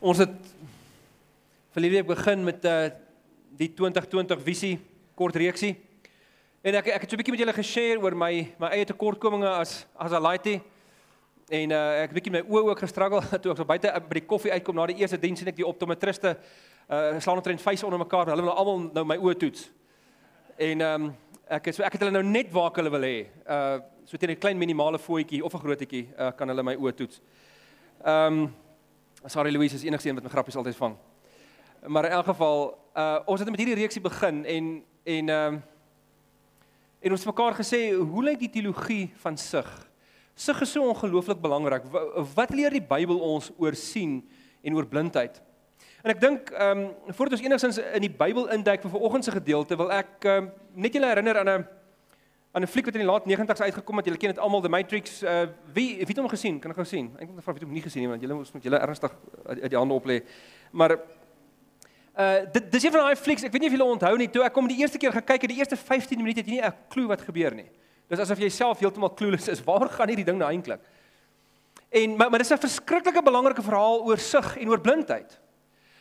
Ons het verlede week begin met uh die 2020 visie kort reeksie. En ek ek het so 'n bietjie met julle geshare oor my my eie tekortkominge as as 'n laity. En uh ek bietjie my oë ook gestruggle toe ek so buite by die koffie uitkom na die eerste diens sien ek die optometriste uh slaan omtrent face onder mekaar. Hulle wil almal nou my oë toets. En ehm um, ek is so ek het hulle nou net waar hulle wil hê. Uh so teen 'n klein minimale fooitjie of 'n grootetjie uh kan hulle my oë toets. Ehm um, Sorry Louise is enigste een wat my grappies altyd vang. Maar in elk geval, uh ons het met hierdie reeksie begin en en ehm uh, en ons het mekaar gesê, hoe lyk die teologie van sug? Sug is so ongelooflik belangrik. Wat leer die Bybel ons oor sien en oor blindheid? En ek dink ehm um, voordat ons enigstens in die Bybel induik vir vanoggend se gedeelte, wil ek um, net julle herinner aan 'n aan 'n fliek wat in die laat 90's uitgekom het. Julle ken dit almal, The Matrix. Uh wie wie het hom gesien? Kan ek gou sien? Ek dink vra wie het hom nie gesien nie, want julle moet met julle ernstig uit die hande op lê. Maar uh dit dis een van daai flieks. Ek weet nie of julle onthou nie, toe ek kom die eerste keer gekyk het, die eerste 15 minute het jy nie 'n klou wat gebeur nie. Dis asof jy self heeltemal clueless is. Waar gaan hierdie ding nou eintlik? En maar maar dis 'n verskriklike belangrike verhaal oor sug en oor blindheid.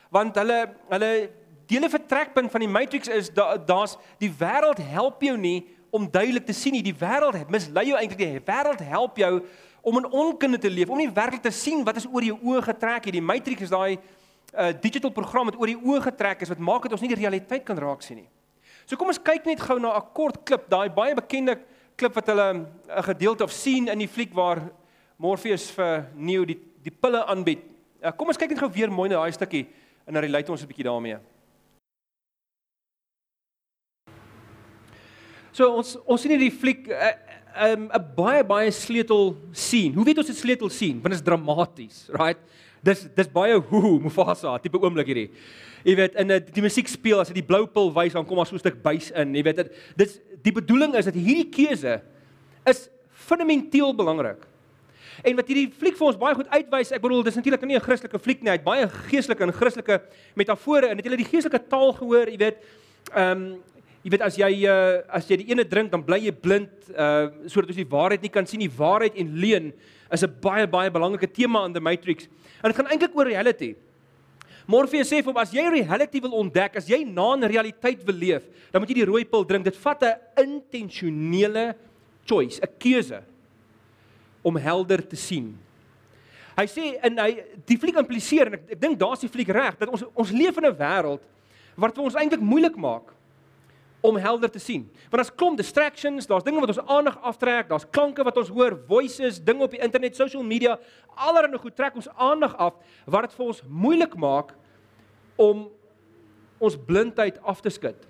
Want hulle hulle dele vertrekpunt van die Matrix is daar's da, die wêreld help jou nie om duidelik te sien nie. Die wêreld mislei jou eintlik. Die wêreld help jou om in onkunde te leef, om nie werklik te sien wat is oor jou oë getrek het. Die matrix is daai uh digital program wat oor die oë getrek is wat maak dat ons nie die realiteit kan raak sien nie. So kom ons kyk net gou na 'n kort klip, daai baie bekende klip wat hulle 'n gedeelte of sien in die fliek waar Morpheus vir Neo die die pille aanbied. Uh, kom ons kyk net gou weer mooi na daai stukkie en dan relate ons 'n bietjie daarmee. So ons ons sien hierdie fliek 'n uh, 'n um, baie baie sleutel sien. Hoe weet ons dit sleutel sien? Want dit is dramaties, right? Dis dis baie hoe Mufasa tipe oomblik hierdie. Jy weet in die, die musiek speel as dit die blou pil wys dan kom daar so 'n stuk buis in. Jy weet dit dis die bedoeling is dat hierdie keuse is fundamenteel belangrik. En wat hierdie fliek vir ons baie goed uitwys, ek bedoel dis natuurlik nie 'n Christelike fliek nie, hy het baie geestelike en Christelike metafore en het jy die geestelike taal gehoor, jy weet, ehm um, Jy weet as jy uh, as jy die ene drink dan bly jy blind uh sodat jy die waarheid nie kan sien nie. Waarheid en leuen is 'n baie baie belangrike tema in the Matrix. En dit gaan eintlik oor reality. Morpheus sê vir hom as jy reality wil ontdek, as jy na 'n realiteit wil leef, dan moet jy die rooi pil drink. Dit vat 'n intentionele choice, 'n keuse om helder te sien. Hy sê en hy die fliek impliseer en ek, ek dink daar's die fliek reg dat ons ons leef in 'n wêreld wat vir ons eintlik moeilik maak om helder te sien. Want daar's klomp distractions, daar's dinge wat ons aandag aftrek, daar's klanke wat ons hoor, voices, dinge op die internet, social media, allerlei goed trek ons aandag af wat dit vir ons moeilik maak om ons blindheid af te skud.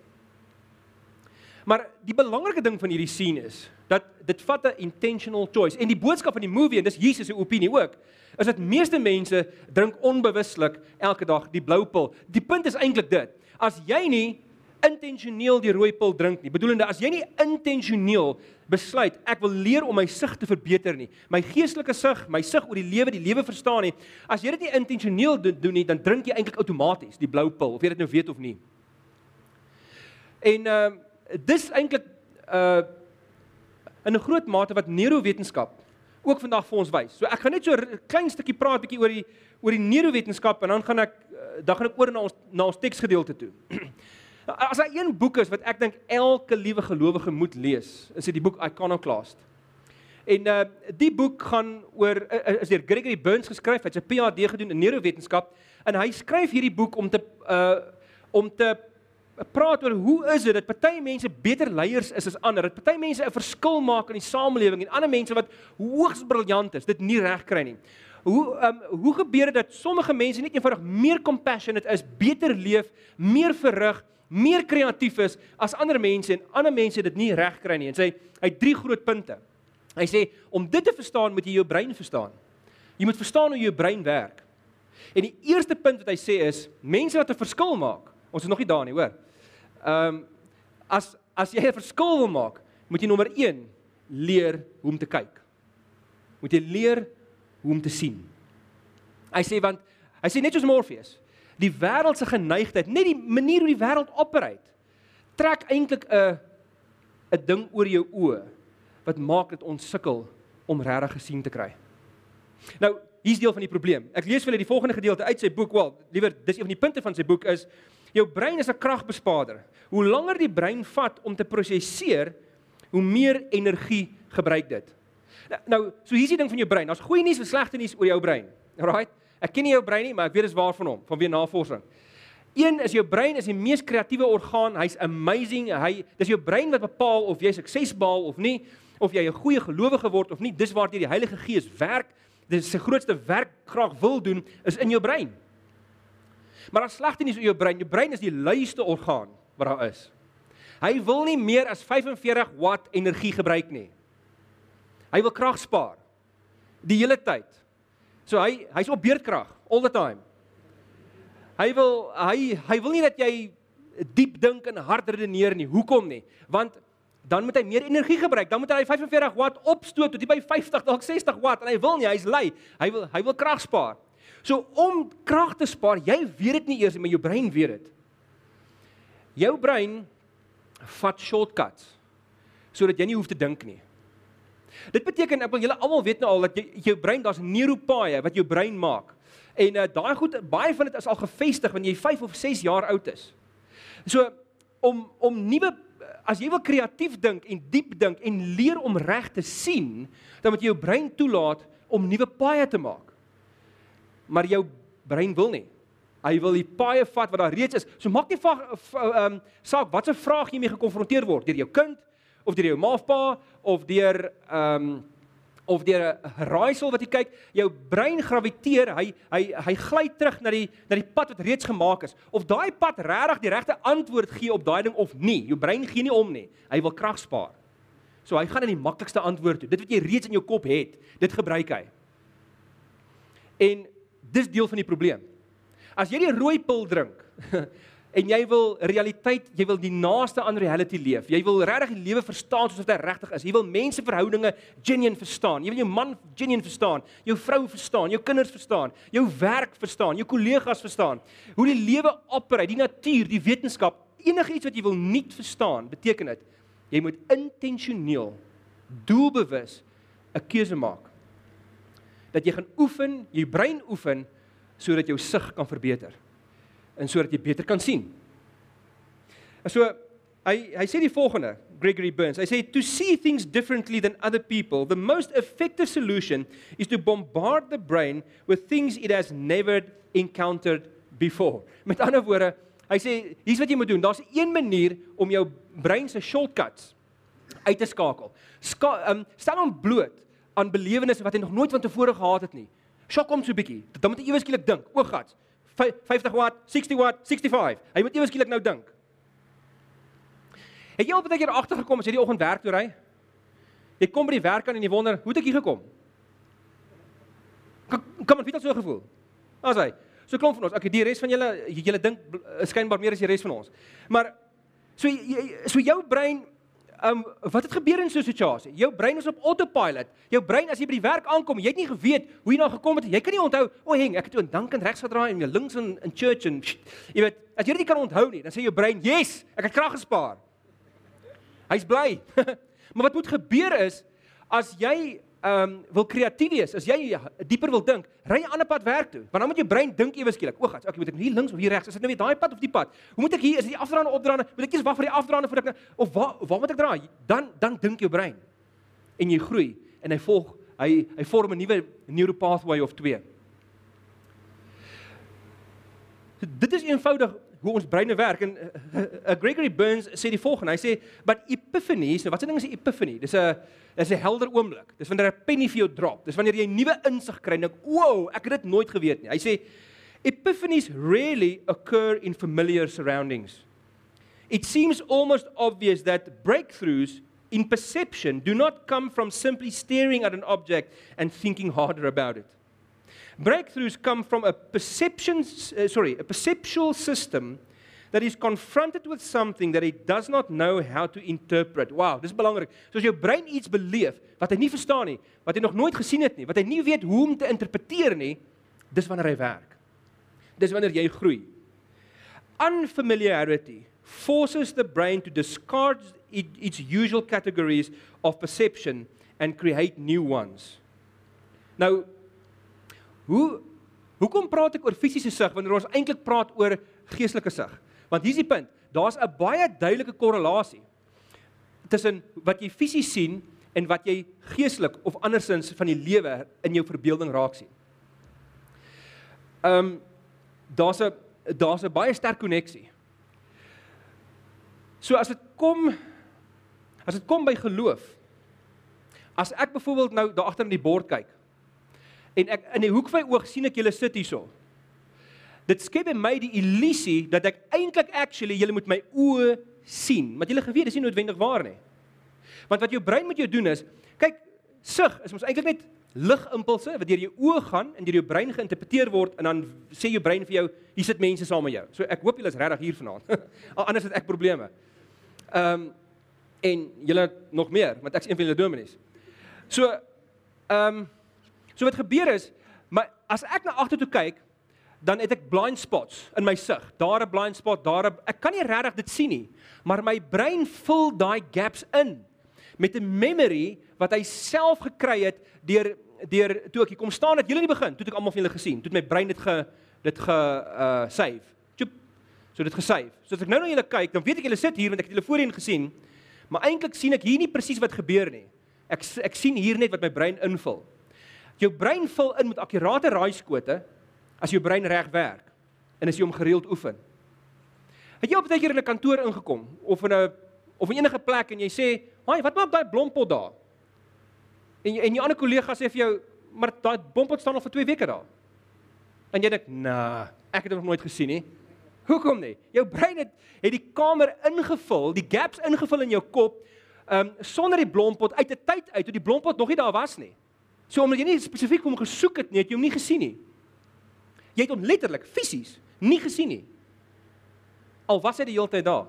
Maar die belangrike ding van hierdie scene is dat dit vat 'n intentional choice. En die boodskap van die movie en dis Jesus se opinie ook, is dat meeste mense drink onbewuslik elke dag die blou pil. Die punt is eintlik dit: as jy nie intentioneel die rooi pil drink nie. Bedoelende as jy nie intentioneel besluit ek wil leer om my sig te verbeter nie, my geestelike sig, my sig oor die lewe, die lewe verstaan nie. As jy dit nie intentioneel doen nie, dan drink jy eintlik outomaties die blou pil of jy dit nou weet of nie. En uh dis eintlik uh in 'n groot mate wat neurowetenskap ook vandag vir ons wys. So ek gaan net so 'n klein stukkie praat bietjie oor die oor die neurowetenskap en dan gaan ek uh, dan gaan ek oor na ons na ons teksgedeelte toe. As daar een boek is wat ek dink elke liewe gelowige moet lees, is dit die boek Iconoclast. En uh die boek gaan oor uh, is deur Gregory Burns geskryf. Hy het sy PhD gedoen in neurowetenskap en hy skryf hierdie boek om te uh om te praat oor hoe is dit dat party mense beter leiers is as ander. Dat party mense 'n verskil maak in die samelewing en ander mense wat hoogs briljant is, dit nie reg kry nie. Hoe um hoe gebeur dit dat sommige mense net eenvoudig meer compassionate is, beter leef, meer verrig meer kreatief is as ander mense en ander mense dit nie reg kry nie. En sy hy het drie groot punte. Hy sê om dit te verstaan moet jy jou brein verstaan. Jy moet verstaan hoe jou brein werk. En die eerste punt wat hy sê is mense wat 'n verskil maak. Ons is nog nie daar nie, hoor. Ehm um, as as jy 'n verskil wil maak, moet jy nommer 1 leer hoe om te kyk. Moet jy leer hoe om te sien. Hy sê want hy sê net soos Morpheus, die wêreld se geneigtheid, net die manier hoe die wêreld operate, trek eintlik 'n 'n ding oor jou oë wat maak dit ons sukkel om regtig gesien te kry. Nou, hier's deel van die probleem. Ek lees vir julle die volgende gedeelte uit sy boek. Wel, liewer dis een van die punte van sy boek is jou brein is 'n kragbespaarder. Hoe langer die brein vat om te prosesseer, hoe meer energie gebruik dit. Nou, so hier's die ding van jou brein. Daar's goeie nuus en slegte nuus oor jou brein. Alraight. Ek ken nie jou brein nie, maar ek weet dis waar van hom, vanweë navorsing. Een is jou brein is die mees kreatiewe orgaan. Hy's amazing. Hy dis jou brein wat bepaal of jy sukses behaal of nie, of jy 'n goeie gelowige word of nie. Dis waar die Heilige Gees werk. Dis sy grootste werk graag wil doen is in jou brein. Maar as slegte nuus oor jou brein, jou brein is die luiste orgaan wat daar is. Hy wil nie meer as 45 watt energie gebruik nie. Hy wil krag spaar die hele tyd. So hy hy's op beerdkrag all the time. Hy wil hy hy wil nie dat jy diep dink en hard redeneer nie. Hoekom nie? Want dan moet hy meer energie gebruik. Dan moet hy 45 watt opstoot tot by 50 dalk 60 watt en hy wil nie, hy's lui. Hy wil hy wil krag spaar. So om krag te spaar, jy weet dit nie eers, maar jou brein weet dit. Jou brein vat shortcuts sodat jy nie hoef te dink nie. Dit beteken ek wil julle almal weet nou al dat jy, jou brein daar's neuropaaie wat jou brein maak. En uh, daai goed baie van dit is al gevestig wanneer jy 5 of 6 jaar oud is. So om om nuwe as jy wil kreatief dink en diep dink en leer om reg te sien, dan moet jy jou brein toelaat om nuwe paaie te maak. Maar jou brein wil nie. Hy wil die paaie vat wat daar reeds is. So maak nie ehm um, saak watse vraag jy mee gekonfronteer word deur jou kind of deur jou ma of pa of deur ehm um, of deur 'n raaisel wat jy kyk, jou brein graviteer, hy hy hy gly terug na die na die pad wat reeds gemaak is. Of daai pad regtig die regte antwoord gee op daai ding of nie. Jou brein gee nie om nie. Hy wil krag spaar. So hy gaan in die maklikste antwoord toe. Dit wat jy reeds in jou kop het, dit gebruik hy. En dis deel van die probleem. As jy die rooi pil drink, en jy wil realiteit, jy wil die naaste aan reality leef. Jy wil regtig die lewe verstaan soos dit regtig is. Jy wil menseverhoudinge genuine verstaan. Jy wil jou man genuine verstaan, jou vrou verstaan, jou kinders verstaan, jou werk verstaan, jou kollegas verstaan. Hoe die lewe operate, die natuur, die wetenskap, enigiets wat jy wil nie verstaan, beteken dit jy moet intentioneel doelbewus 'n keuse maak. Dat jy gaan oefen, jy brein oefen sodat jou sig kan verbeter en sodat jy beter kan sien. So hy hy sê die volgende, Gregory Burns. Hy sê to see things differently than other people, the most effective solution is to bombard the brain with things it has never encountered before. Met ander woorde, hy sê hier's wat jy moet doen. Daar's een manier om jou brein se shortcuts uit te skakel. Ska, um, stel hom bloot aan belewennisse wat hy nog nooit van tevore gehad het nie. Skok hom so 'n bietjie. Dan moet hy ewe skielik dink, o, gats. 50 watt, 60 watt, 65. Hy moet ewe skielik nou dink. Het jy al baie keer agtergekom as jy die oggend werk toe ry? Jy kom by die werk aan en jy wonder, hoe het ek hier gekom? Kom ons het so gevoel. As hy. So klomp van ons, okay, die res van julle julle dink skynbaar meer as die res van ons. Maar so so jou brein um wat het gebeur in so 'n situasie? Jou brein is op autopilot. Jou brein as jy by die werk aankom, jy het nie geweet hoe jy nou gekom het. Jy kan nie onthou, o, oh, heng, ek het toe in Duncan regs gedraai en jy links in in church en jy weet, as jy dit nie kan onthou nie, dan sê jou brein, "Yes, ek het krag gespaar." Hy's bly. maar wat moet gebeur is as jy ehm um, wil kreatief wees, as jy dieper wil dink, ry 'n ander pad werk toe. Want dan moet jou brein dink ewe skielik, o, gats, okay, moet ek hier links of hier regs? Is dit nou weer daai pad of die pad? Hoe moet ek hier, is dit die afdraande opdraande? Moet ek eers wag vir die afdraande voordat ek of waar waar moet ek draai? Dan dan dink jou brein. En jy groei en hy volg hy hy vorm 'n nuwe neural pathway of 2. So, dit is eenvoudig hoe ons breine werk en uh, uh, Gregory Burns sê die volgende. Hy sê, "But epiphanies, nou wat 'n ding is 'n epiphany? Dis 'n dis 'n helder oomblik. Dis wanneer 'n penny vir jou drop. Dis wanneer jy nuwe insig kry en dink, "Wow, ek het dit nooit geweet nie." Hy sê, "Epiphanies rarely occur in familiar surroundings. It seems almost obvious that breakthroughs in perception do not come from simply staring at an object and thinking harder about it." Breakthroughs come from a perception, uh, sorry, a perceptual system that is confronted with something that it does not know how to interpret. Wow, dis belangrik. So as jou brein iets beleef wat hy nie verstaan nie, wat hy nog nooit gesien het nie, wat hy nie weet hoe om te interpreteer nie, dis wanneer hy werk. Dis wanneer jy groei. Unfamiliarity forces the brain to discard its usual categories of perception and create new ones. Nou hoe hoekom praat ek oor fisiese sig wanneer ons eintlik praat oor geestelike sig? Want hier's die punt, daar's 'n baie duidelike korrelasie tussen wat jy fisies sien en wat jy geestelik of andersins van die lewe in jou verbeelding raak sien. Ehm um, daar's 'n daar's 'n baie sterk koneksie. So as dit kom as dit kom by geloof. As ek byvoorbeeld nou daar agter in die bord kyk en ek in die hoek van my oog sien ek julle sit hierso. Dit skep in my die illusie dat ek eintlik actually julle met my oë sien, maar julle geweet dis nie noodwendig waar nie. Want wat jou brein moet jou doen is, kyk, sig is mos eintlik net ligimpulse wat deur jou oë gaan en deur jou brein geïnterpreteer word en dan sê jou brein vir jou, hier sit mense saam met jou. So ek hoop julle is regtig hier vanaand. Anders het ek probleme. Ehm um, en julle nog meer, want ek's een van julle dominees. So ehm um, so wat gebeur is, maar as ek na agter toe kyk, dan het ek blind spots in my sig. Daar 'n blind spot, daar 'n ek kan nie regtig dit sien nie, maar my brein vul daai gaps in met 'n memory wat hy self gekry het deur deur toe ek hier kom staan het julle in die begin, toe ek almal van julle gesien, toe my brein dit ge dit ge uh save. Tjoep. So dit gesave. So as ek nou na julle kyk, dan weet ek julle sit hier want ek het julle voorheen gesien. Maar eintlik sien ek hier nie presies wat gebeur nie. Ek ek sien hier net wat my brein invul. Jou brein vul in met akkurate raaiskote as jou brein reg werk en as jy hom gereeld oefen. Het jy op 'n tydjie in 'n kantoor ingekom of in 'n of in enige plek en jy sê, "Haai, wat maak daai blompot daar?" En jy, en jou ander kollega sê vir jou, "Maar daai blompot staan al vir 2 weke daar." En jy dink, "Nee, ek het dit nog nooit gesien nie." Hoekom nie? Jou brein het het die kamer ingevul, die gaps ingevul in jou kop, ehm um, sonder die blompot uit 'n tyd uit toe die blompot nog nie daar was nie. So omdat jy nie spesifiek hom gesoek het nie, het jy hom nie gesien nie. Jy het hom letterlik fisies nie gesien nie. Al was hy die hele tyd daar.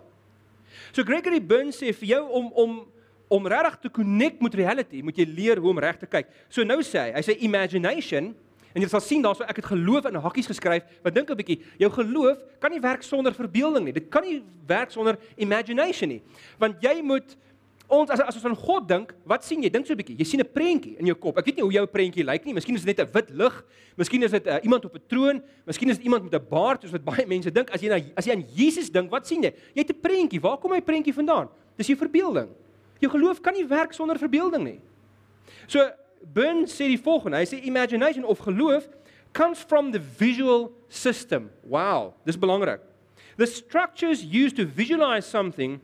So Gregory Burns sê vir jou om om om regtig te connect met reality, moet jy leer hoe om reg te kyk. So nou sê hy, hy sê imagination en jy sal sien daarso ek het geloof in hakkies geskryf. Wat dink 'n bietjie, jou geloof kan nie werk sonder verbeelding nie. Dit kan nie werk sonder imagination nie. Want jy moet ons as as ons aan God dink, wat sien jy? Dink so 'n bietjie. Jy sien 'n prentjie in jou kop. Ek weet nie hoe jou prentjie lyk nie. Miskien is dit net 'n wit lig. Miskien is dit uh, iemand op 'n troon. Miskien is dit iemand met 'n baard, soos wat baie mense dink. As jy na as jy aan Jesus dink, wat sien jy? Jy het 'n prentjie. Waar kom hy prentjie vandaan? Dis jou verbeelding. Jou geloof kan nie werk sonder verbeelding nie. So Burn sê die volgende. Hy sê imagination of geloof comes from the visual system. Wow, dis belangrik. The structures used to visualize something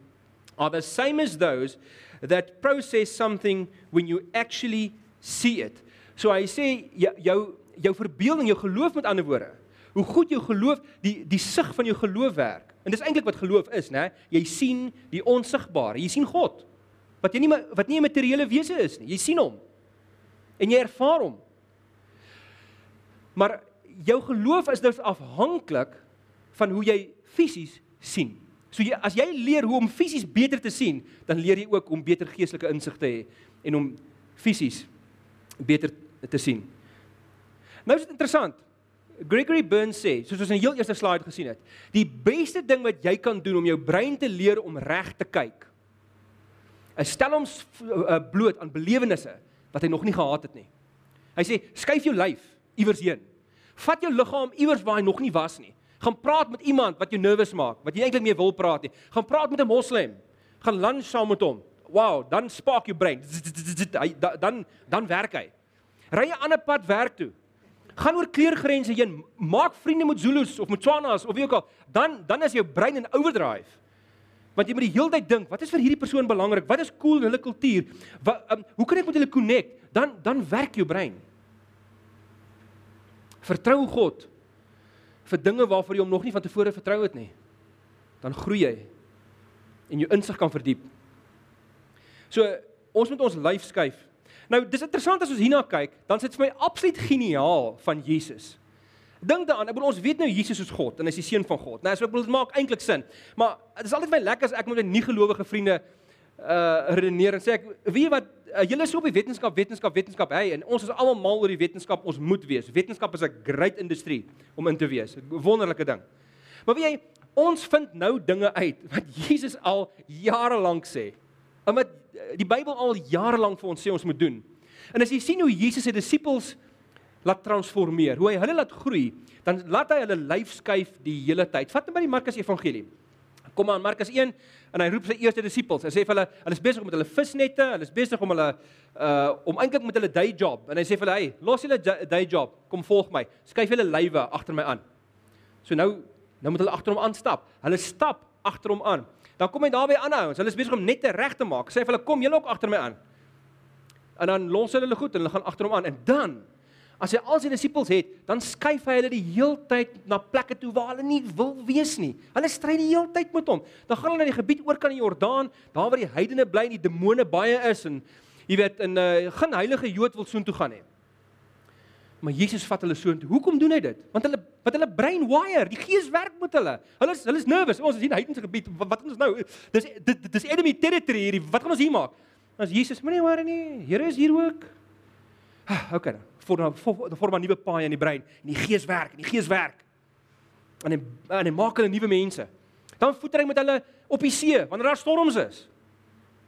are the same as those that process something when you actually see it. So hy sê jou jou verbeelding, jou geloof met ander woorde. Hoe goed jou geloof, die die sig van jou geloof werk. En dis eintlik wat geloof is, né? Jy sien die onsigbare. Jy sien God. Wat jy nie wat nie 'n materiële wese is nie. Jy sien hom. En jy ervaar hom. Maar jou geloof is dus afhanklik van hoe jy fisies sien. So jy as jy leer hoe om fisies beter te sien, dan leer jy ook om beter geestelike insig te hê en om fisies beter te sien. Nou is dit interessant. Gregory Burns sê, soos ons in die heel eerste slide gesien het, die beste ding wat jy kan doen om jou brein te leer om reg te kyk, is stel hom uh, bloot aan belewennisse wat hy nog nie gehad het nie. Hy sê, skuif jou lyf iewers heen. Vat jou liggaam iewers waar hy nog nie was nie. Gaan praat met iemand wat jou nervus maak, wat jy eintlik mee wil praat nie. Gaan praat met 'n moslem. Gaan lunch saam met hom. Wow, dan spark jou brein. Dan dan werk hy. Ry 'n ander pad werk toe. Gaan oor kleurgrense heen. Maak vriende met Zulus of met Tswanas of wie ook al. Dan dan is jou brein in overdrive. Want jy moet die hele tyd dink, wat is vir hierdie persoon belangrik? Wat is cool in hulle kultuur? Wat um, hoe kan ek met hulle connect? Dan dan werk jou brein. Vertrou God vir dinge waarvoor jy hom nog nie van tevore vertrou het nie. Dan groei jy en jou insig kan verdiep. So ons moet ons lyf skuif. Nou dis interessant as ons hierna kyk, dan sit vir my absoluut geniaal van Jesus. Dink daaraan, ek bedoel ons weet nou Jesus is God en hy is die seun van God. Nou so ek bedoel dit maak eintlik sin. Maar dit is altyd baie lekker as ek met 'n nie gelowige vriende uh redeneer en sê ek weet wat uh, julle is op die wetenskap wetenskap wetenskap hey en ons is almal mal oor die wetenskap ons moet wees wetenskap is 'n great industrie om in te wees 'n wonderlike ding maar weet jy ons vind nou dinge uit wat Jesus al jare lank sê en wat uh, die Bybel al jare lank vir ons sê ons moet doen en as jy sien hoe Jesus se disippels laat transformeer, hoe hy hulle laat groei, dan laat hy hulle lyf skuif die hele tyd. Vat net by die Markus Evangelie. Kom aan Markus 1 en hy roep sy eerste disippels. Hy sê vir hulle, hulle is besig met hulle visnette, hulle is besig om hulle uh om eintlik met hulle day job en hy sê vir hulle, "Hey, los julle day job, kom volg my. Skuif julle lywe agter my aan." So nou nou moet hulle agter hom aanstap. Hulle stap agter hom aan. Dan kom hy daar by ander ouens. Hulle is besig om net te reg te maak. Sê vir hulle, "Kom julle ook agter my aan." En dan los hulle hulle goed en hulle gaan agter hom aan en dan As hy al sy disippels het, dan skuif hy hulle die heeltyd na plekke toe waar hulle nie wil wees nie. Hulle stry die heeltyd met hom. Dan gaan hulle na die gebied oor kan die Jordaan, daar waar die heidene bly en die demone baie is en jy weet in uh, geen heilige Jood wil soontoe gaan nie. Maar Jesus vat hulle soontoe. Hoekom doen hy dit? Want hulle wat hulle brein wire, die gees werk met hulle. Hulle is hulle is nervous. Ons is hier in heidense gebied. Wat, wat ons nou? Dis dit dis enemy territory hierdie. Wat gaan ons hier maak? As Jesus, moenie worry nie. Here is hier ook. Ah, okay dan vorm vorm 'n nuwe paai in die brein en die gees werk en die gees werk. En hy en hy maak hulle nuwe mense. Dan voeter hy met hulle op die see wanneer daar storms is.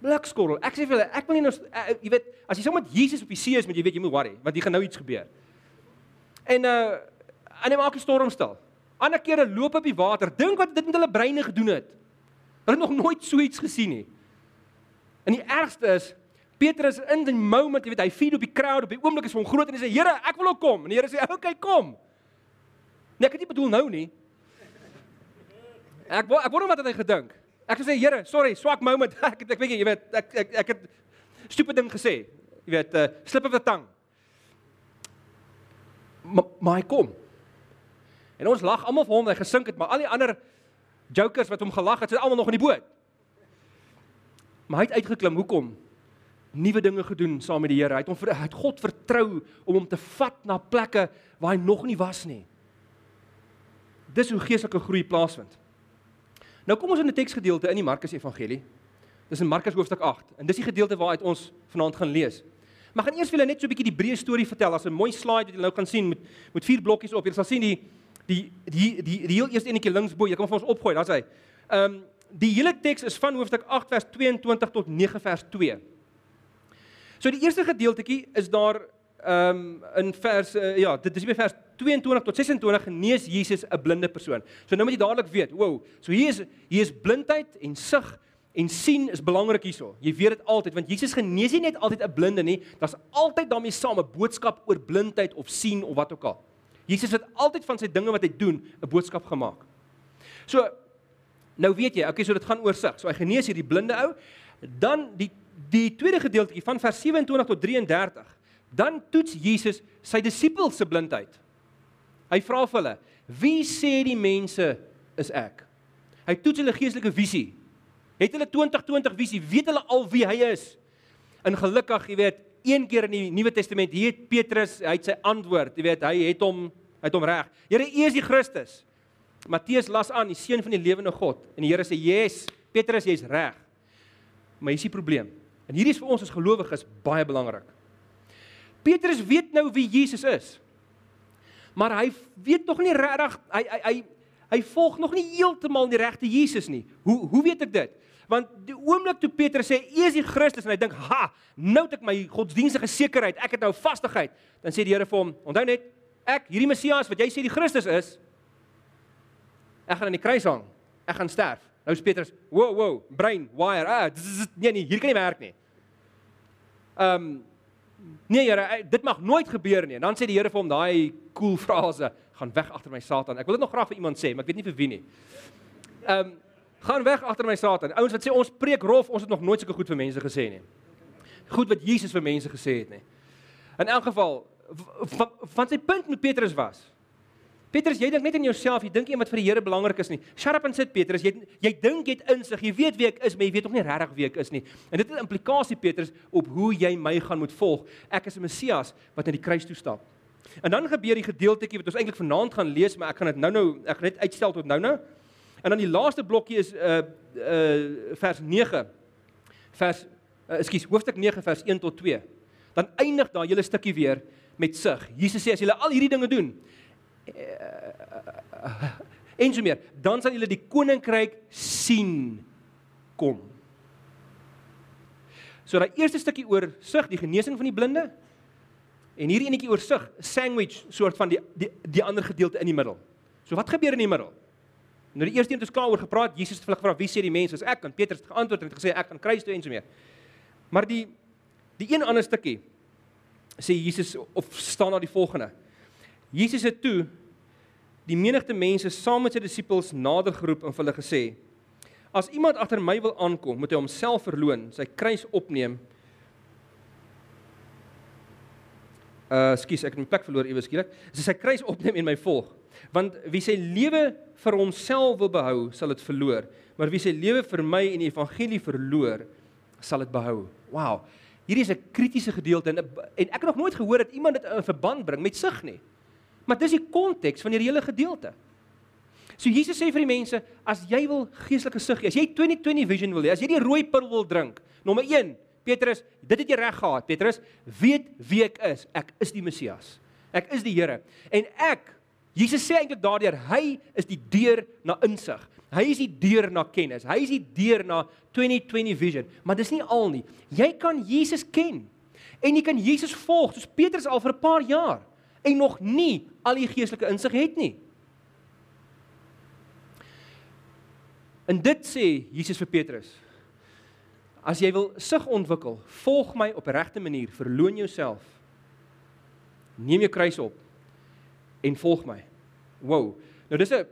Blikskorrel. Ek sê vir hulle, ek wil nie nou uh, jy weet, as jy saam met Jesus op die see is, moet jy weet jy moet worry, want hier gaan nou iets gebeur. En uh en hy maak 'n storm stil. Ander kere loop op die water. Dink wat dit met hulle breine gedoen het. Hulle het nog nooit so iets gesien nie. En die ergste is Petrus in die moment, jy weet, hy feed op die crowd op die oomblik is hom groot en hy sê, "Here, ek wil ook kom." En die Here sê, "Oké, okay, kom." Nee, ek het nie bedoel nou nie. Ek ek wonder wat het hy gedink. Ek sê, "Here, sorry, swak moment. Ek ek weet jy, jy weet, ek ek ek het stupid ding gesê. Jy weet, uh, slip of the tongue." Maar maar hy kom. En ons lag almal vir hom, hy gesink het, maar al die ander jokers wat hom gelag het, sit almal nog in die boot. Maar hy het uitgeklim. Hoekom? Nuwe dinge gedoen saam met die Here. Hy het hom hy het God vertrou om hom te vat na plekke waar hy nog nie was nie. Dis hoe geestelike groei plaasvind. Nou kom ons in 'n teksgedeelte in die Markus Evangelie. Dis in Markus hoofstuk 8 en dis die gedeelte waaruit ons vanaand gaan lees. Maar gaan eers vir julle net so 'n bietjie die breë storie vertel. As 'n mooi slide wat julle nou kan sien met met vier blokkies op. Julle sal sien die die die die die heel eerste enetjie links bo. Jy kan vir ons opgooi. Daar's hy. Ehm um, die hele teks is van hoofstuk 8 vers 22 tot 9 vers 2. So die eerste gedeeltjie is daar ehm um, in vers uh, ja, dit is by vers 22 tot 26 genees Jesus 'n blinde persoon. So nou moet jy dadelik weet, wow, so hier is hier is blindheid en sig en sien is belangrik hierso. Jy weet dit altyd want Jesus genees nie net altyd 'n blinde nie, daar's altyd daarmee saam 'n boodskap oor blindheid of sien of wat ook al. Jesus het altyd van sy dinge wat hy doen 'n boodskap gemaak. So nou weet jy, okay, so dit gaan oor sig. So hy genees hierdie blinde ou. Dan die die tweede gedeeltjie van vers 27 tot 33, dan toets Jesus sy disippels se blindheid. Hy vra vir hulle: "Wie sê die mense is ek?" Hy toets hulle geestelike visie. Het hulle 2020 visie? Weet hulle al wie hy is? En gelukkig, jy weet, een keer in die Nuwe Testament, hier het Petrus, hy het sy antwoord, jy weet, hy het hom hy het hom reg. Here, U is die Christus. Matteus las aan, die seun van die lewende God. En die Here sê: "Yes, Petrus, jy's reg." Maar hier is die probleem. En hierdie is vir ons as gelowiges baie belangrik. Petrus weet nou wie Jesus is. Maar hy weet nog nie regtig hy hy hy hy volg nog nie heeltemal die regte Jesus nie. Hoe hoe weet ek dit? Want die oomblik toe Petrus sê U is die Christus en hy dink, "Ha, nou het ek my godsdienstige sekerheid, ek het nou vastigheid." Dan sê die Here vir hom, "Onthou net, ek hierdie Messias wat jy sê die Christus is, ek gaan aan die kruis hang. Ek gaan sterf." Nou is Petrus, "Wow, wow, brein, wire. Ah, nee nee, hier kan nie werk nie." Ehm um, nee Here, dit mag nooit gebeur nie. En dan sê die Here vir hom daai cool frase, "Gaan weg agter my Satan." Ek wil dit nog graag vir iemand sê, maar ek weet nie vir wie nie. Ehm um, gaan weg agter my Satan. Ouens wat sê ons preek rof, ons het nog nooit sulke goed vir mense gesê nie. Goed wat Jesus vir mense gesê het nie. In elk geval, van sy punt met Petrus was, Petrus, jy dink net aan jouself, jy dink nie wat vir die Here belangrik is nie. Shut up and sit Petrus, jy jy dink jy het insig, jy weet wie ek is, maar jy weet nog nie regtig wie ek is nie. En dit het implikasie Petrus op hoe jy my gaan moet volg. Ek is 'n Messias wat na die kruis toe stap. En dan gebeur die gedeeltjie wat ons eintlik vanaand gaan lees, maar ek gaan dit nou-nou ek gaan net uitstel tot nou-nou. En dan die laaste blokkie is uh uh vers 9. Vers uh, ekskuus, hoofstuk 9 vers 1 tot 2. Dan eindig daai hele stukkie weer met sug. Jesus sê as julle al hierdie dinge doen, en so meer, dan sal julle die koninkryk sien kom. So daai eerste stukkie oor sug, die genesing van die blinde. En hier enetjie oorsig, sandwich soort van die die die ander gedeelte in die middel. So wat gebeur in die middel? Nou die eerste een het ons klaar oor gepraat. Jesus het hulle gevra wie sê die mense is ek? En Petrus het geantwoord en het gesê ek gaan kruis toe en so meer. Maar die die een ander stukkie sê Jesus of staan daar die volgende. Jesus het toe die menigte mense saam met sy disippels nader geroep en vir hulle gesê: As iemand agter my wil aankom, moet hy homself verloon, sy kruis opneem. Uh, skus, ek het my plek verloor ewe skielik. As hy sy kruis opneem en my volg, want wie sy lewe vir homself wil behou, sal dit verloor, maar wie sy lewe vir my en die evangelie verloor, sal dit behou. Wow. Hierdie is 'n kritiese gedeelte en en ek het nog nooit gehoor dat iemand dit in verband bring met sig nie. Maar dis die konteks van hierdie hele gedeelte. So Jesus sê vir die mense, as jy wil geestelike sig hê, as jy 2020 vision wil hê, as jy die rooi pil wil drink, nommer 1, Petrus, dit het jy reg gehad. Petrus, weet wie ek is. Ek is die Messias. Ek is die Here. En ek Jesus sê eintlik daardeur, hy is die deur na insig. Hy is die deur na kennis. Hy is die deur na 2020 vision. Maar dis nie al nie. Jy kan Jesus ken. En jy kan Jesus volg, soos Petrus al vir 'n paar jaar en nog nie al die geestelike insig het nie. En dit sê Jesus vir Petrus. As jy wil sig ontwikkel, volg my op regte manier, verloon jouself. Neem jou kruis op en volg my. Wow. Nou dis 'n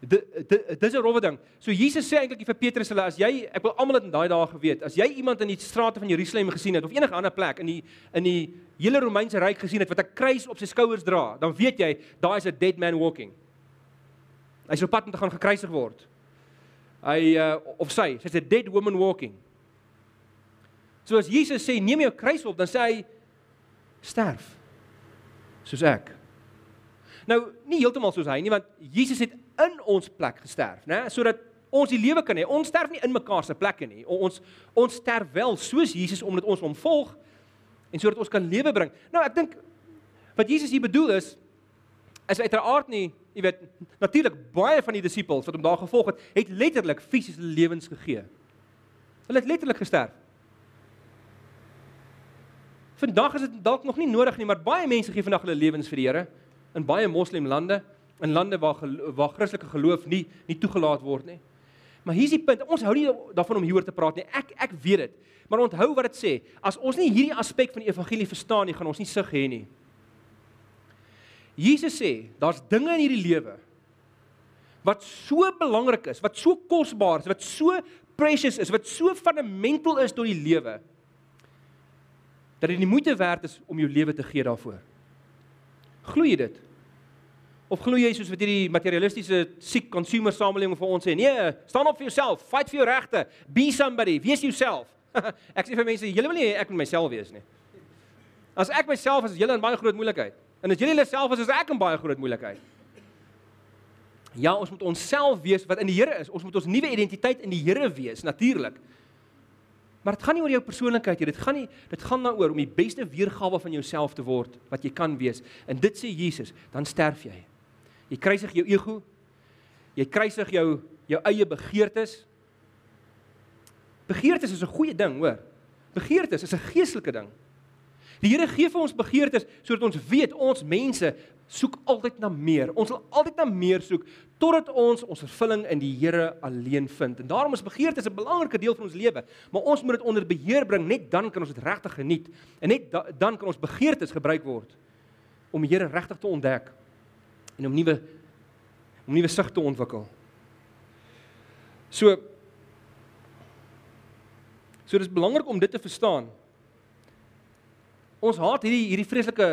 dis 'n rowwe ding. So Jesus sê eintlik vir Petrus hulle as jy ek wil almal dit in daai dae geweet. As jy iemand in die strate van Jerusalem gesien het of enige ander plek in die in die hele Romeinse ryk gesien het wat 'n kruis op sy skouers dra, dan weet jy daai is 'n dead man walking. Hy is op pad om te gaan gekruisig word. Hy uh, of sy, sy's 'n dead woman walking. So as Jesus sê neem jou kruis op, dan sê hy sterf. Soos ek. Nou, nie heeltemal soos hy nie, want Jesus het in ons plek gesterf, né? Sodat ons die lewe kan hê. Ons sterf nie in mekaar se plekke nie. Ons ons sterf wel soos Jesus omdat ons hom volg en sodat ons kan lewe bring. Nou ek dink wat Jesus hier bedoel is is uiteraard nie, jy weet, natuurlik baie van die disippels wat hom daar gevolg het, het letterlik fisiese lewens gegee. Hulle het letterlik gesterf. Vandag is dit dalk nog nie nodig nie, maar baie mense gee vandag hulle lewens vir die Here in baie moslimlande in lande waar waar Christelike geloof nie nie toegelaat word nie. Maar hier's die punt. Ons hou nie daarvan om hieroor te praat nie. Ek ek weet dit. Maar onthou wat dit sê. As ons nie hierdie aspek van die evangelie verstaan nie, gaan ons nie sig hê nie. Jesus sê, daar's dinge in hierdie lewe wat so belangrik is, wat so kosbaar is, wat so precious is, wat so fundamental is tot die lewe dat dit nie moeite werd is om jou lewe te gee daarvoor. Glo jy dit? Of glo jy soos wat hierdie materialistiese siek consumer samelewing vir ons sê, nee, staan op vir jouself, fight vir jou regte, be somebody, wees jouself. ek sê vir mense, julle wil nie ek moet myself wees nie. As ek myself is, julle in baie groot moeilikheid. En as julle jouself is, is ek in baie groot moeilikheid. Ja, ons moet onsself wees wat in die Here is. Ons moet ons nuwe identiteit in die Here wees, natuurlik. Maar dit gaan nie oor jou persoonlikheid nie. Dit gaan nie dit gaan daaroor om die beste weergawe van jouself te word wat jy kan wees. En dit sê Jesus, dan sterf jy. Jy kruisig jou ego. Jy kruisig jou jou eie begeertes. Begeertes is 'n goeie ding, hoor. Begeertes is 'n geestelike ding. Die Here gee vir ons begeertes sodat ons weet ons mense soek altyd na meer. Ons wil altyd na meer soek totdat ons ons vervulling in die Here alleen vind. En daarom is begeertes 'n belangrike deel van ons lewe, maar ons moet dit onder beheer bring. Net dan kan ons dit regtig geniet. En net da dan kan ons begeertes gebruik word om die Here regtig te ontdek en om nuwe om nuwe sig te ontwikkel. So So dis belangrik om dit te verstaan. Ons haat hierdie hierdie vreeslike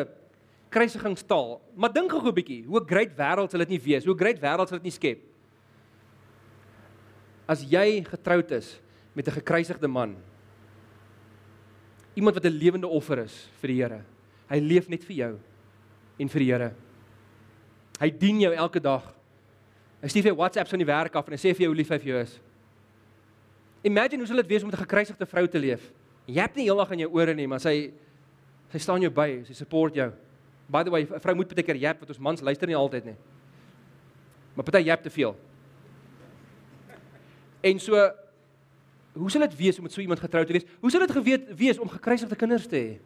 kruisigingstaal, maar dink gou 'n bietjie, hoe great wêreld sal dit nie wees? Hoe great wêreld sal dit nie skep? As jy getroud is met 'n gekruisigde man, iemand wat 'n lewende offer is vir die Here. Hy leef net vir jou en vir die Here. Hy dien jou elke dag. Hy stuur vir jou WhatsApps van die werk af en hy sê vir jou hoe lief hy vir jou is. Imagine hoe sal dit wees om met 'n gekruisigde vrou te leef? Jy het nie heeldag in jou ore nie, maar sy sy staan jou by, sy support jou. By the way, 'n vrou moet baie keer jap wat ons mans luister nie altyd nie. Maar party jap te veel. En so hoe sal dit wees om met so iemand getrou te wees? Hoe sal dit geweet wees om gekruisigde kinders te hê?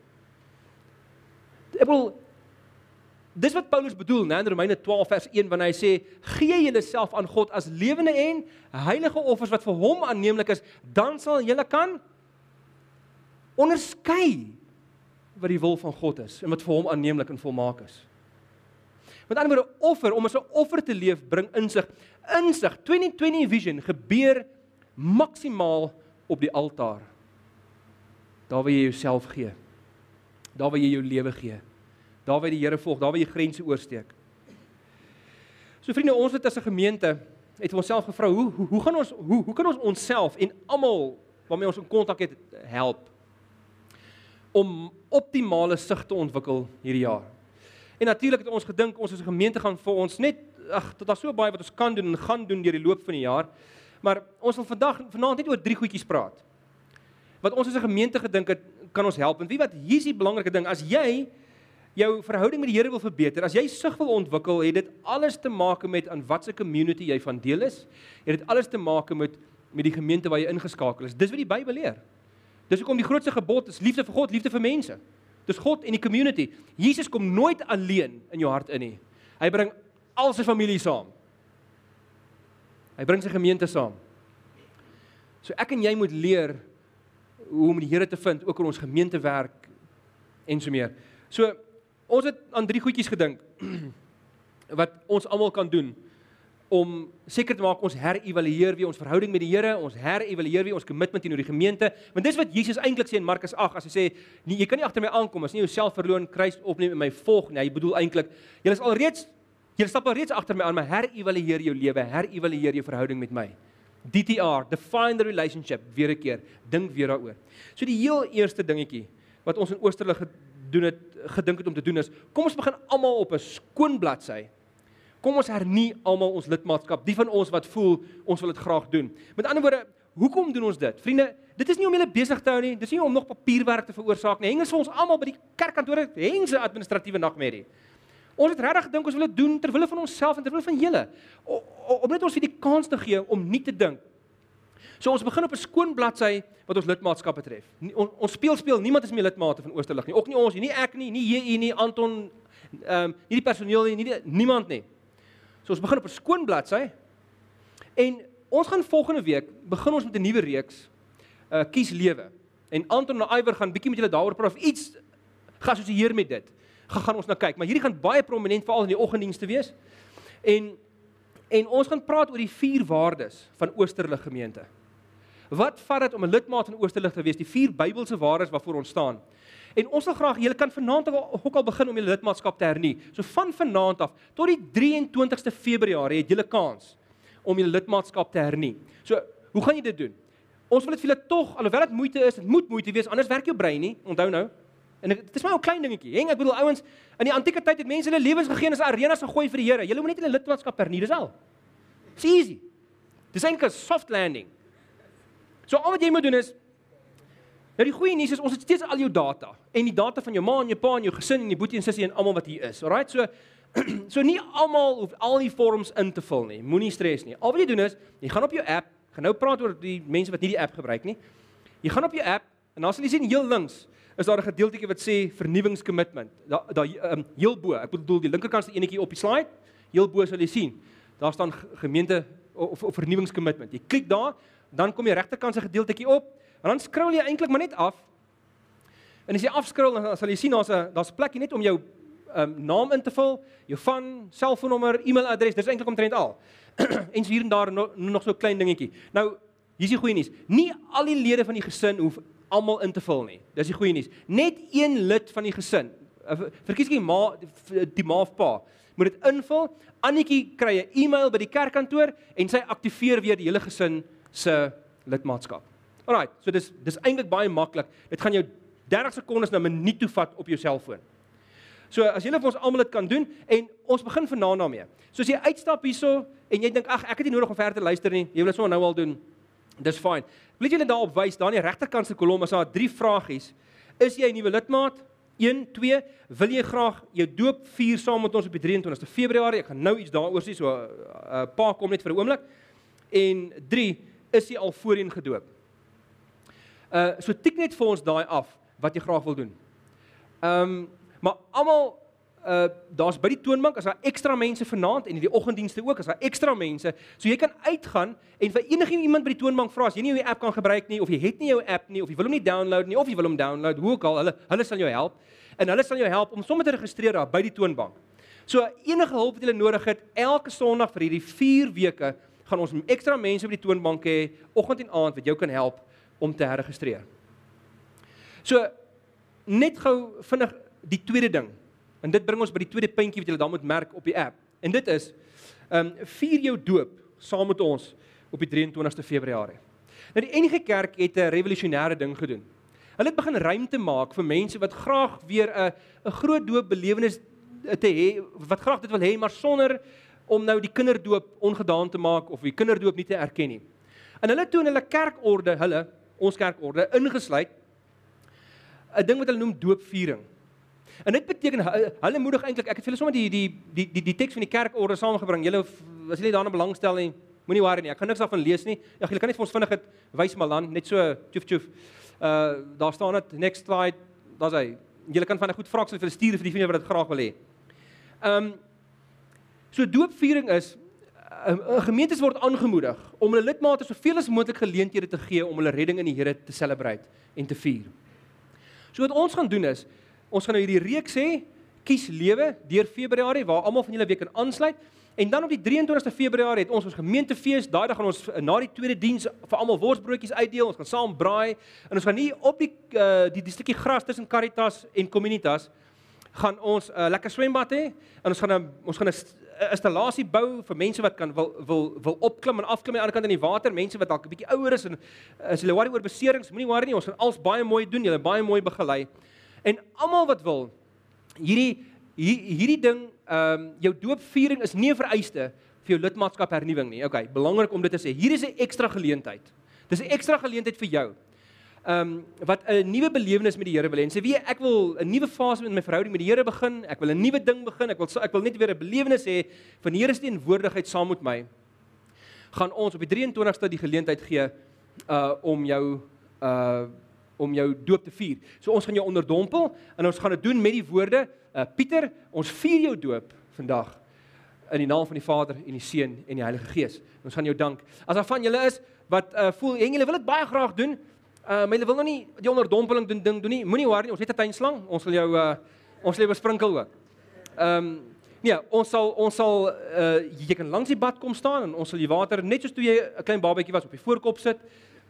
ek wil Dis wat Paulus bedoel, né, in Romeine 12 vers 1 wanneer hy sê: "Gee julleself aan God as lewende en heilige offers wat vir hom aanneemlik is, dan sal julle kan onderskei wat die wil van God is en wat vir hom aanneemlik en volmaak is." Met ander woorde, offer om as 'n offer te leef bring insig. Insig 2020 vision gebeur maksimaal op die altaar. Daar waar jy jouself gee. Daar waar jy jou lewe gee daar waar die Here volg, daar waar jy grense oorsteek. So vriende, ons het as 'n gemeente het onsself gevra, hoe hoe hoe gaan ons hoe hoe kan ons onsself en almal waarmee ons in kontak het help om optimale sig te ontwikkel hierdie jaar. En natuurlik het ons gedink ons as 'n gemeente gaan vir ons net ag, dit is so baie wat ons kan doen en gaan doen deur die loop van die jaar. Maar ons wil vandag vanaand net oor drie goedjies praat. Wat ons as 'n gemeente gedink het kan ons help. En wie wat hier's die belangrike ding, as jy jou verhouding met die Here wil verbeter, as jy sug wil ontwikkel, het dit alles te maak met aan watter community jy van deel is. Het dit alles te maak met met die gemeente waar jy ingeskakel is. Dis wat die Bybel leer. Dis hoekom die grootste gebod is liefde vir God, liefde vir mense. Dis God en die community. Jesus kom nooit alleen in jou hart in nie. Hy bring al sy familie saam. Hy bring sy gemeente saam. So ek en jy moet leer hoe om die Here te vind ook in ons gemeentewerk en so meer. So Ons het aan drie goedjies gedink wat ons almal kan doen om seker te maak ons herëvalueer wie ons verhouding met die Here, ons herëvalueer wie ons kommitment teenoor die gemeente. Want dis wat Jesus eintlik sê in Markus 8 as hy sê, nee, jy kan nie agter my aankom as nie jouself verloon, kruis opneem en my volg nie. Hy bedoel eintlik, jy is alreeds jy stap alreeds agter my aan, maar herëvalueer jou lewe, herëvalueer jou verhouding met my. DTR, define the relationship weer 'n keer. Dink weer daaroor. So die heel eerste dingetjie wat ons in Oosterlig doen het gedink het om te doen is kom ons begin almal op 'n skoon bladsy. Kom ons hernie almal ons lidmaatskap, die van ons wat voel ons wil dit graag doen. Met ander woorde, hoekom doen ons dit? Vriende, dit is nie om julle besig te hou nie, dis nie om nog papierwerk te veroorsaak nie. Heng is vir ons almal by die kerkkantore, heng se administratiewe nagmerrie. Ons het regtig gedink ons wil dit doen ter wille van onsself en ter wille van julle. Om net ons vir die kans te gee om nie te dink So ons begin op 'n skoon bladsy wat ons lidmaatskap betref. On, ons speel speel, niemand is meer lidmate van Oosterlig nie. Ook nie ons nie, nie ek nie, nie jy nie, Anton, ehm um, nie die personeel nie, nie die, niemand nie. So ons begin op 'n skoon bladsy. En ons gaan volgende week begin ons met 'n nuwe reeks uh kies lewe. En Anton en Iwer gaan bietjie met julle daaroor praat of iets geassosieer met dit. Gaan gaan ons nou kyk, maar hierdie gaan baie prominent veral in die oggenddienste wees. En en ons gaan praat oor die vier waardes van Oosterlig gemeente. Wat vat dit om 'n lidmaat van Oosterlig te wees? Die vier Bybelse waardes waarvoor ons staan. En ons wil graag, julle kan vanaand ook al begin om julle lidmaatskap te hernie. So van vanaand af tot die 23ste Februarie het julle kans om julle lidmaatskap te hernie. So, hoe gaan jy dit doen? Ons wil dit vir julle tog, alhoewel dit moeite is, dit moet moeite wees, anders werk jou brein nie. Onthou nou. En dit is maar 'n klein dingetjie. Heng, ek bedoel ouens, in die antieke tyd het mense hulle lewens gegee as arenas gegooi vir die Here. Julle moet net julle lidmaatskap hernie, dis al. It's easy. Dis eintlik 'n soft landing. So al wat jy moet doen is Nou die goeie nuus is ons het steeds al jou data en die data van jou ma en jou pa en jou gesin en die boetie en sussie en almal wat hier is. Alraai, so so nie almal hoef al die vorms in te vul nie. Moenie stres nie. Al wat jy doen is jy gaan op jou app, gaan nou praat oor die mense wat nie die app gebruik nie. Jy gaan op jou app en dan sal jy sien heel links is daar 'n gedeeltjie wat sê vernuwingskommitment. Daar daar um, heel bo, ek bedoel die linkerkant se enetjie op die slide, heel bo sal jy sien. Daar staan gemeente of, of vernuwingskommitment. Jy klik daar dan kom jy regterkant se gedeeltjie op en dan scroll jy eintlik maar net af. En as jy afskrol dan sal jy sien daar's 'n daar's 'n plekkie net om jou um, naam in te vul, jou van, selfoonnommer, e-mailadres, dis eintlik omtrent al. en hier en daar nog, nog so 'n klein dingetjie. Nou, hier's die goeie nuus. Nie al die lede van die gesin hoef almal in te vul nie. Dis die goeie nuus. Net een lid van die gesin. Eh, verkies jy ma die ma of pa moet dit invul. Annetjie kry 'n e-mail by die kerkkantoor en sy aktiveer weer die hele gesin se lidmaatskap. Alraai, so dis dis eintlik baie maklik. Dit gaan jou 30 sekondes na 'n minuut toe vat op jou selfoon. So as julle vir ons almal dit kan doen en ons begin vanaand daarmee. So as jy uitstap hierso en jy dink ag ek het nie nodig om verder te luister nie, jy wil dit sommer nou al doen. Dis fyn. Wil jy julle daarop wys, daar in die regterkant se kolom is daar drie vragies. Is jy 'n nuwe lidmaat? 1 2 wil jy graag jou doop vier saam met ons op die 23ste Februarie? Ek gaan nou iets daaroor sê, so 'n uh, uh, paar kom net vir 'n oomblik. En 3 is jy al voorheen gedoop? Uh so tik net vir ons daai af wat jy graag wil doen. Ehm um, Maar almal uh daar's by die toonbank as daar ekstra mense vanaand en in die oggenddienste ook as daar ekstra mense. So jy kan uitgaan en vir enige iemand by die toonbank vra as jy nie jou app kan gebruik nie of jy het nie jou app nie of jy wil hom nie download nie of jy wil hom download, hoe ook al, hulle hulle sal jou help en hulle sal jou help om sommer te registreer daar by die toonbank. So enige hulp wat jy nodig het, elke Sondag vir hierdie 4 weke gaan ons ekstra mense by die toonbank hê, oggend en aand wat jou kan help om te herregistreer. So net gou vinnig die tweede ding En dit bring ons by die tweede puntjie wat jy dan moet merk op die app. En dit is ehm um, vier jou doop saam met ons op die 23ste Februarie. Nou die enige kerk het 'n revolusionêre ding gedoen. Hulle het begin ruimte maak vir mense wat graag weer 'n 'n groot doop belewenis te hê, wat graag dit wil hê maar sonder om nou die kinderdoop ongedaan te maak of die kinderdoop nie te erken nie. En hulle toe in hulle kerkorde, hulle ons kerkorde ingesluit 'n ding wat hulle noem doopviering. En dit beteken hulle moedig eintlik ek het vir hulle sommer die die die die die teks van die kerkorde saamgebring. Julle as julle daarna belangstel nie, moenie worry nie. Ek gaan niks daarvan lees nie. Ja, julle kan net vir ons vinnig dit wys Malan, net so tjoef tjoef. Uh daar staan dit next slide. Daar's hy. Julle kan van 'n goed vraag vir stuur vir die vriende wat dit graag wil hê. Um so doopviering is 'n uh, gemeentes word aangemoedig om hulle lidmate soveel as moontlik geleenthede te gee om hulle redding in die Here te celebrate en te vier. So wat ons gaan doen is Ons gaan nou hierdie reeks hê, kies lewe deur Februarie waar almal van julle weer kan aansluit. En dan op die 23ste Februarie het ons ons gemeentefees. Daai dag gaan ons eh, na die tweede diens vir almal worsbroodjies uitdeel. Ons gaan saam braai en ons gaan nie op die uh, die, die stukkie gras tussen Caritas en Communitas gaan ons 'n uh, lekker swembad hê en ons gaan 'n ons gaan 'n installasie bou vir mense wat kan wil wil wil opklim en afklim aan die ander kant in die water, mense wat dalk 'n bietjie ouer is en as hulle worry oor beserings, moenie worry nie, ons gaan alles baie mooi doen, julle baie mooi begelei. En almal wat wil hierdie hierdie ding ehm um, jou doopviering is nie 'n vereiste vir jou lidmaatskap hernuwing nie. Okay, belangrik om dit te sê. Hier is 'n ekstra geleentheid. Dis 'n ekstra geleentheid vir jou. Ehm um, wat 'n nuwe belewenis met die Here wil hê. Sê wie ek wil 'n nuwe fase met my verhouding met die Here begin. Ek wil 'n nuwe ding begin. Ek wil ek wil net weer 'n belewenis hê van die Here se teenwoordigheid saam met my. Gaan ons op die 23ste die geleentheid gee uh om jou uh om jou doop te vier. So ons gaan jou onderdompel en ons gaan dit doen met die woorde, uh, Pieter, ons vier jou doop vandag in die naam van die Vader en die Seun en die Heilige Gees. Ons gaan jou dank. As daar van julle is wat uh, voel en julle wil dit baie graag doen, uh, maar julle wil nog nie die onderdompeling doen ding doen nie, moenie worry nie, ons het 'n tuinslang. Ons wil jou uh, ons wil besprinkel ook. Ehm um, Nee, ons sal ons sal uh jy kan langs die bad kom staan en ons sal die water net soos toe jy 'n klein babatjie was op die voorkop sit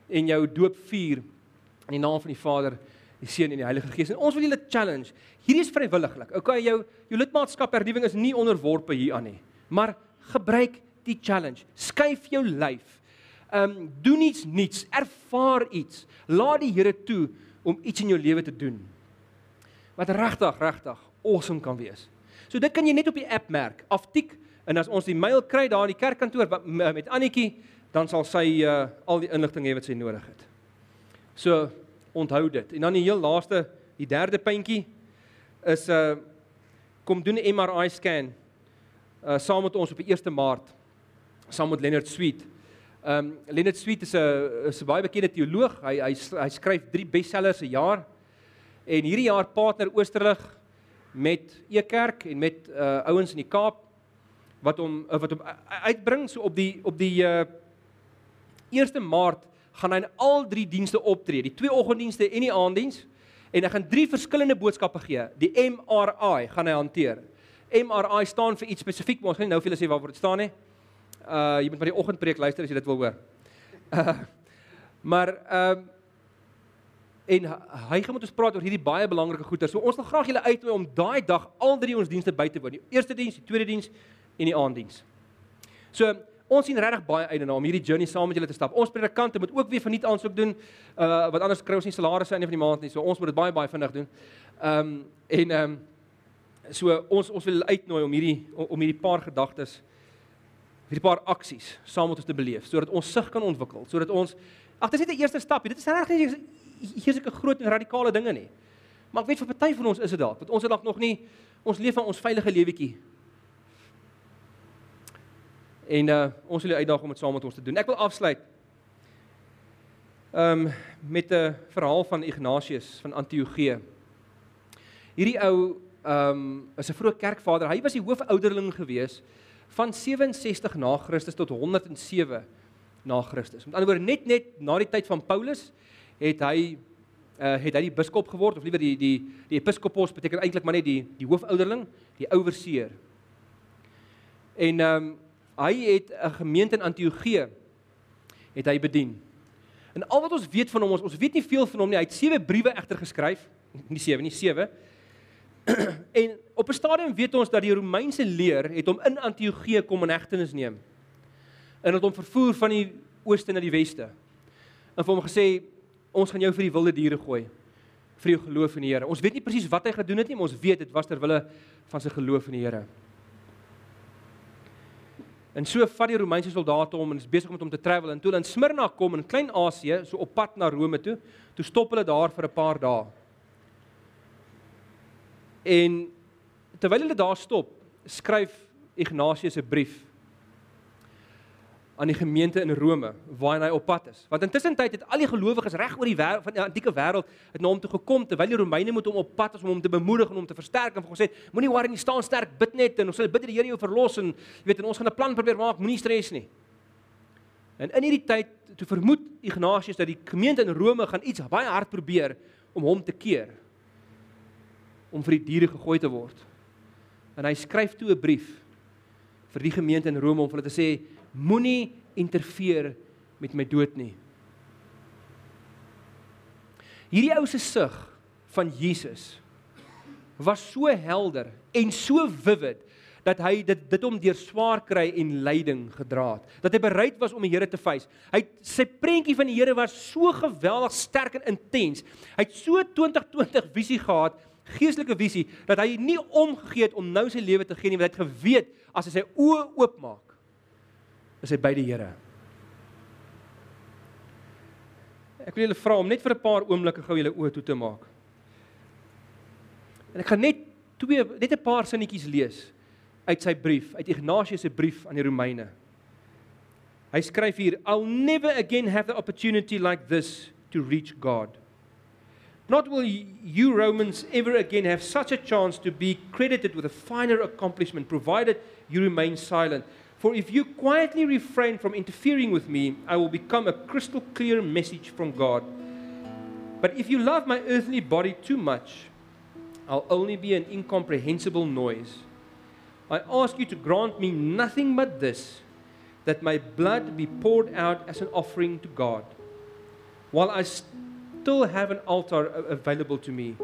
en jou doop vier in die naam van die Vader, die Seun en die Heilige Gees. En ons wil julle challenge. Hierdie is vrywilliglik. Okay, jou jou lidmaatskap hernuwing is nie onderworpe hieraan nie. Maar gebruik die challenge. Skuif jou lyf. Ehm um, doen iets nuuts, ervaar iets. Laat die Here toe om iets in jou lewe te doen. Wat regtig, regtig awesome kan wees. So dit kan jy net op die app merk. Aftik en as ons die mail kry daar in die kerkkantoor met Annetjie, dan sal sy uh, al die inligting hê wat sy nodig het. So onthou dit. En dan die heel laaste, die derde puntjie is 'n uh, kom doen 'n MRI scan uh saam met ons op die 1 Maart saam met Leonard Sweet. Um Leonard Sweet is 'n is 'n baie bekende teoloog. Hy hy hy skryf 3 bestsellers 'n jaar. En hierdie jaar partner Oosterlig met Ekerk en met uh ouens in die Kaap wat hom wat hom uitbring so op die op die uh 1 Maart gaan hy in al drie dienste optree, die twee oggenddienste en die aanddiens en hy gaan drie verskillende boodskappe gee. Die MRI gaan hy hanteer. MRI staan vir iets spesifiek, maar ons gaan nie nou vir julle sê waarvoor dit staan nie. Uh jy moet by die oggendpreek luister as jy dit wil hoor. Uh maar ehm uh, en hy gaan met ons praat oor hierdie baie belangrike goeie. So ons wil graag julle uitnooi om daai dag al drie ons dienste by te woon. Die eerste diens, die tweede diens en die aanddiens. So Ons sien regtig baie uit daarna om hierdie journey saam met julle te stap. Ons predikante moet ook weer verniet aansoek doen. Uh wat anders kry ons nie salarisse aan die van die maand nie. So ons moet dit baie baie vinnig doen. Ehm um, en ehm um, so ons ons wil uitnooi om hierdie om hierdie paar gedagtes hierdie paar aksies saam met ons te beleef sodat ons sig kan ontwikkel, sodat ons ag dis net 'n eerste stap. Dit is regtig nie hier is 'n groot en radikale dinge nie. Maar ek weet vir party van ons is dit dalk, want ons het dalk nog nie ons leef van ons veilige lewetjie En uh ons wil uitdaag om dit saam met ons te doen. Ek wil afsluit. Um met 'n verhaal van Ignatius van Antiochië. Hierdie ou ehm um, is 'n vroeë kerkvader. Hy was die hoofouderling gewees van 67 na Christus tot 107 na Christus. Met ander woorde net net na die tyd van Paulus het hy uh, het hy die biskop geword of liewer die die die episkopos beteken eintlik maar net die die hoofouderling, die ouwerseer. En ehm um, hy het 'n gemeente in Antiochië het hy bedien. En al wat ons weet van hom, ons, ons weet nie veel van hom nie. Hy het sewe briewe egter geskryf, nie sewe nie, sewe. en op 'n stadium weet ons dat die Romeinse leer het hom in Antiochië kom in hegtenis neem. En het hom vervoer van die ooste na die weste. En vir hom gesê ons gaan jou vir die wilde diere gooi vir jou geloof in die Here. Ons weet nie presies wat hy gedoen het nie, maar ons weet dit was ter wille van sy geloof in die Here. En so vat die Romeinse soldate hom en is besig om met hom te travel en toe hulle in Smyrna kom in Klein-Asië, so op pad na Rome toe, toe stop hulle daar vir 'n paar dae. En terwyl hulle daar stop, skryf Ignatius 'n brief aan die gemeente in Rome waarna hy op pad is. Want intussen tyd het al die gelowiges reg oor die wêreld van die antieke wêreld het na hom toe gekom terwyl die Romeine moet hom op pad is om hom te bemoedig en hom te versterk en gesê moenie worry nie, staan sterk, bid net en ons sal bid dat die Here jou verlos en jy weet en ons gaan 'n plan probeer maak, moenie stres nie. En in hierdie tyd toe vermoed Ignatius dat die gemeente in Rome gaan iets baie hard probeer om hom te keer om vir die diere gegooi te word. En hy skryf toe 'n brief vir die gemeente in Rome om hulle te sê moenie interfereer met my dood nie. Hierdie ou se sug van Jesus was so helder en so vivid dat hy dit dit hom deur swaar kry en lyding gedra het. Dat hy bereid was om die Here te face. Hy sy prentjie van die Here was so geweldig sterk en intens. Hy het so 2020 visie gehad, geestelike visie dat hy nie omgegee het om nou sy lewe te gee nie, want hy het geweet as hy sy oë oopmaak is hy by die Here. Ek wil julle vra om net vir 'n paar oomblikke gou julle oë toe te maak. En ek gaan net twee net 'n paar sinnetjies lees uit sy brief, uit Ignatius se brief aan die Romeine. Hy skryf hier: "I'll never again have the opportunity like this to reach God. Not will you Romans ever again have such a chance to be credited with a finer accomplishment provided you remain silent." For if you quietly refrain from interfering with me, I will become a crystal clear message from God. But if you love my earthly body too much, I'll only be an incomprehensible noise. I ask you to grant me nothing but this that my blood be poured out as an offering to God, while I still have an altar available to me.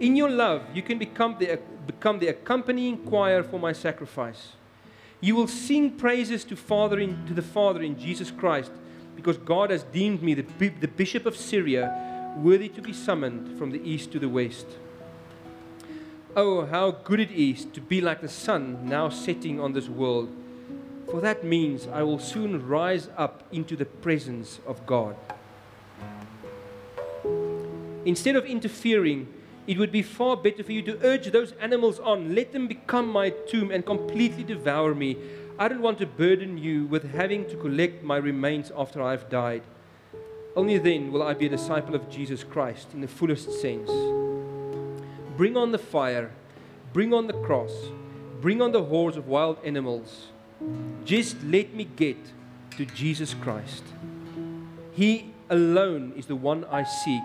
In your love, you can become the, become the accompanying choir for my sacrifice. You will sing praises to Father in, to the Father in Jesus Christ, because God has deemed me the, the bishop of Syria, worthy to be summoned from the east to the west. Oh, how good it is to be like the sun now setting on this world. For that means I will soon rise up into the presence of God. Instead of interfering, it would be far better for you to urge those animals on. Let them become my tomb and completely devour me. I don't want to burden you with having to collect my remains after I've died. Only then will I be a disciple of Jesus Christ in the fullest sense. Bring on the fire, bring on the cross, bring on the hordes of wild animals. Just let me get to Jesus Christ. He alone is the one I seek,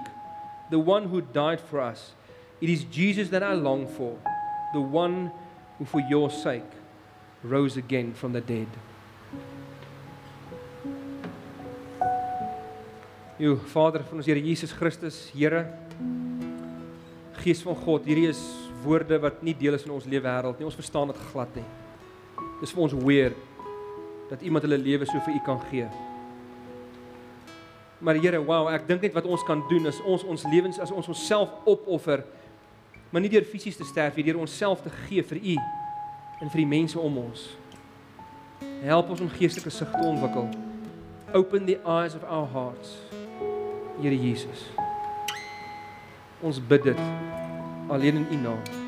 the one who died for us It is Jesus that I long for, the one who for your sake rose again from the dead. U Vader van ons Here Jesus Christus, Here Gees van God, hierdie is woorde wat nie deel is van ons lewe wêreld nie. Ons verstaan dit glad nie. Dis vir ons weer dat iemand hulle lewe so vir U kan gee. Maar Here, wow, ek dink net wat ons kan doen is ons ons lewens as ons onsself opoffer maar nie deur fisies te sterf nie, deur onsself te gee vir U en vir die mense om ons. Help ons om geestelike sig te ontwikkel. Open the eyes of our hearts. Here Jesus. Ons bid dit alleen in U naam.